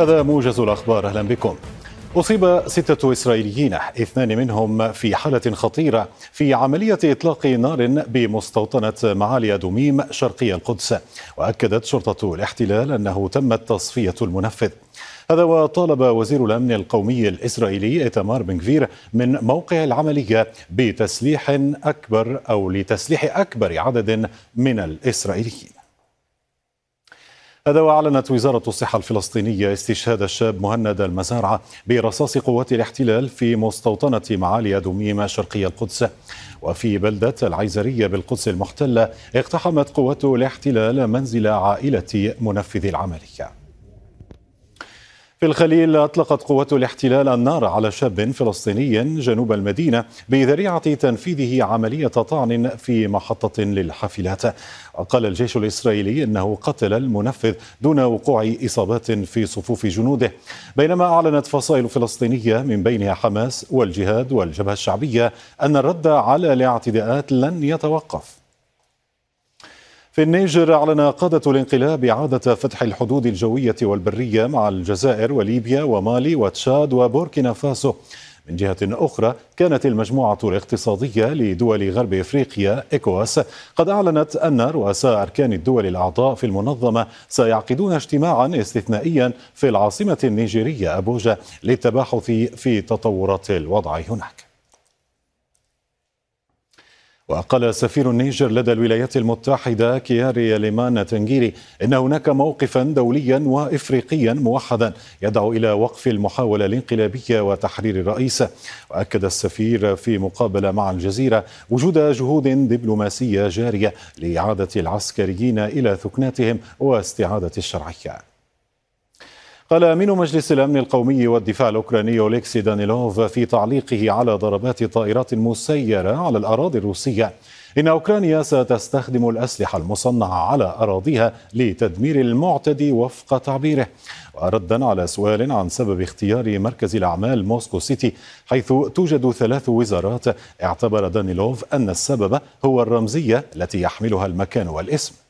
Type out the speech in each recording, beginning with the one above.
هذا موجز الأخبار أهلا بكم. أصيب ستة إسرائيليين اثنان منهم في حالة خطيرة في عملية إطلاق نار بمستوطنة معالي أدوميم شرقي القدس. وأكدت شرطة الاحتلال أنه تمت تصفية المنفذ. هذا وطالب وزير الأمن القومي الإسرائيلي إتمار بن من موقع العملية بتسليح أكبر أو لتسليح أكبر عدد من الإسرائيليين. هذا وأعلنت وزارة الصحة الفلسطينية استشهاد الشاب مهند المزارعة برصاص قوات الاحتلال في مستوطنة معالي أدوميم شرقي القدس. وفي بلدة العيزرية بالقدس المحتلة اقتحمت قوات الاحتلال منزل عائلة منفذ العملية. في الخليل أطلقت قوات الاحتلال النار على شاب فلسطيني جنوب المدينة بذريعة تنفيذه عملية طعن في محطة للحافلات. قال الجيش الإسرائيلي أنه قتل المنفذ دون وقوع إصابات في صفوف جنوده. بينما أعلنت فصائل فلسطينية من بينها حماس والجهاد والجبهة الشعبية أن الرد على الاعتداءات لن يتوقف. في النيجر أعلن قادة الانقلاب إعادة فتح الحدود الجوية والبرية مع الجزائر وليبيا ومالي وتشاد وبوركينا فاسو. من جهة أخرى كانت المجموعة الاقتصادية لدول غرب إفريقيا إيكواس قد أعلنت أن رؤساء أركان الدول الأعضاء في المنظمة سيعقدون اجتماعا استثنائيا في العاصمة النيجيرية أبوجا للتباحث في تطورات الوضع هناك. وقال سفير النيجر لدى الولايات المتحدة كياري ليمان تنجيري إن هناك موقفا دوليا وإفريقيا موحدا يدعو إلى وقف المحاولة الانقلابية وتحرير الرئيس. وأكد السفير في مقابلة مع الجزيرة وجود جهود دبلوماسية جارية لإعادة العسكريين إلى ثكناتهم واستعادة الشرعية. قال أمين مجلس الأمن القومي والدفاع الأوكراني أوليكسي دانيلوف في تعليقه على ضربات طائرات مسيرة على الأراضي الروسية. إن أوكرانيا ستستخدم الأسلحة المصنعة على أراضيها لتدمير المعتدي وفق تعبيره. وردا على سؤال عن سبب اختيار مركز الأعمال موسكو سيتي حيث توجد ثلاث وزارات اعتبر دانيلوف أن السبب هو الرمزية التي يحملها المكان والاسم.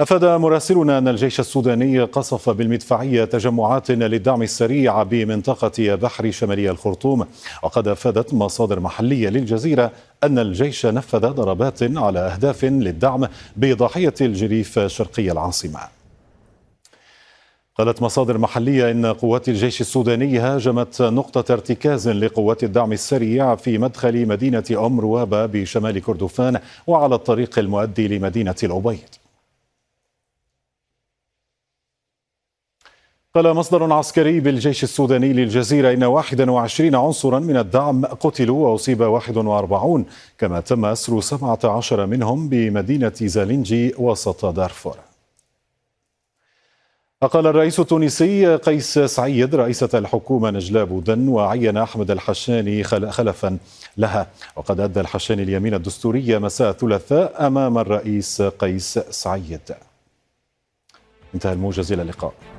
أفاد مراسلنا أن الجيش السوداني قصف بالمدفعية تجمعات للدعم السريع بمنطقة بحر شمالي الخرطوم وقد أفادت مصادر محلية للجزيرة أن الجيش نفذ ضربات على أهداف للدعم بضاحية الجريف شرقي العاصمة. قالت مصادر محلية إن قوات الجيش السوداني هاجمت نقطة ارتكاز لقوات الدعم السريع في مدخل مدينة أم روابة بشمال كردفان وعلى الطريق المؤدي لمدينة الأبيض. قال مصدر عسكري بالجيش السوداني للجزيرة إن 21 عنصرا من الدعم قتلوا وأصيب 41 كما تم أسر 17 منهم بمدينة زالينجي وسط دارفور. أقال الرئيس التونسي قيس سعيد رئيسة الحكومة نجلاء بودن وعين أحمد الحشاني خلفا لها. وقد أدى الحشاني اليمين الدستورية مساء الثلاثاء أمام الرئيس قيس سعيد. انتهى الموجز إلى اللقاء.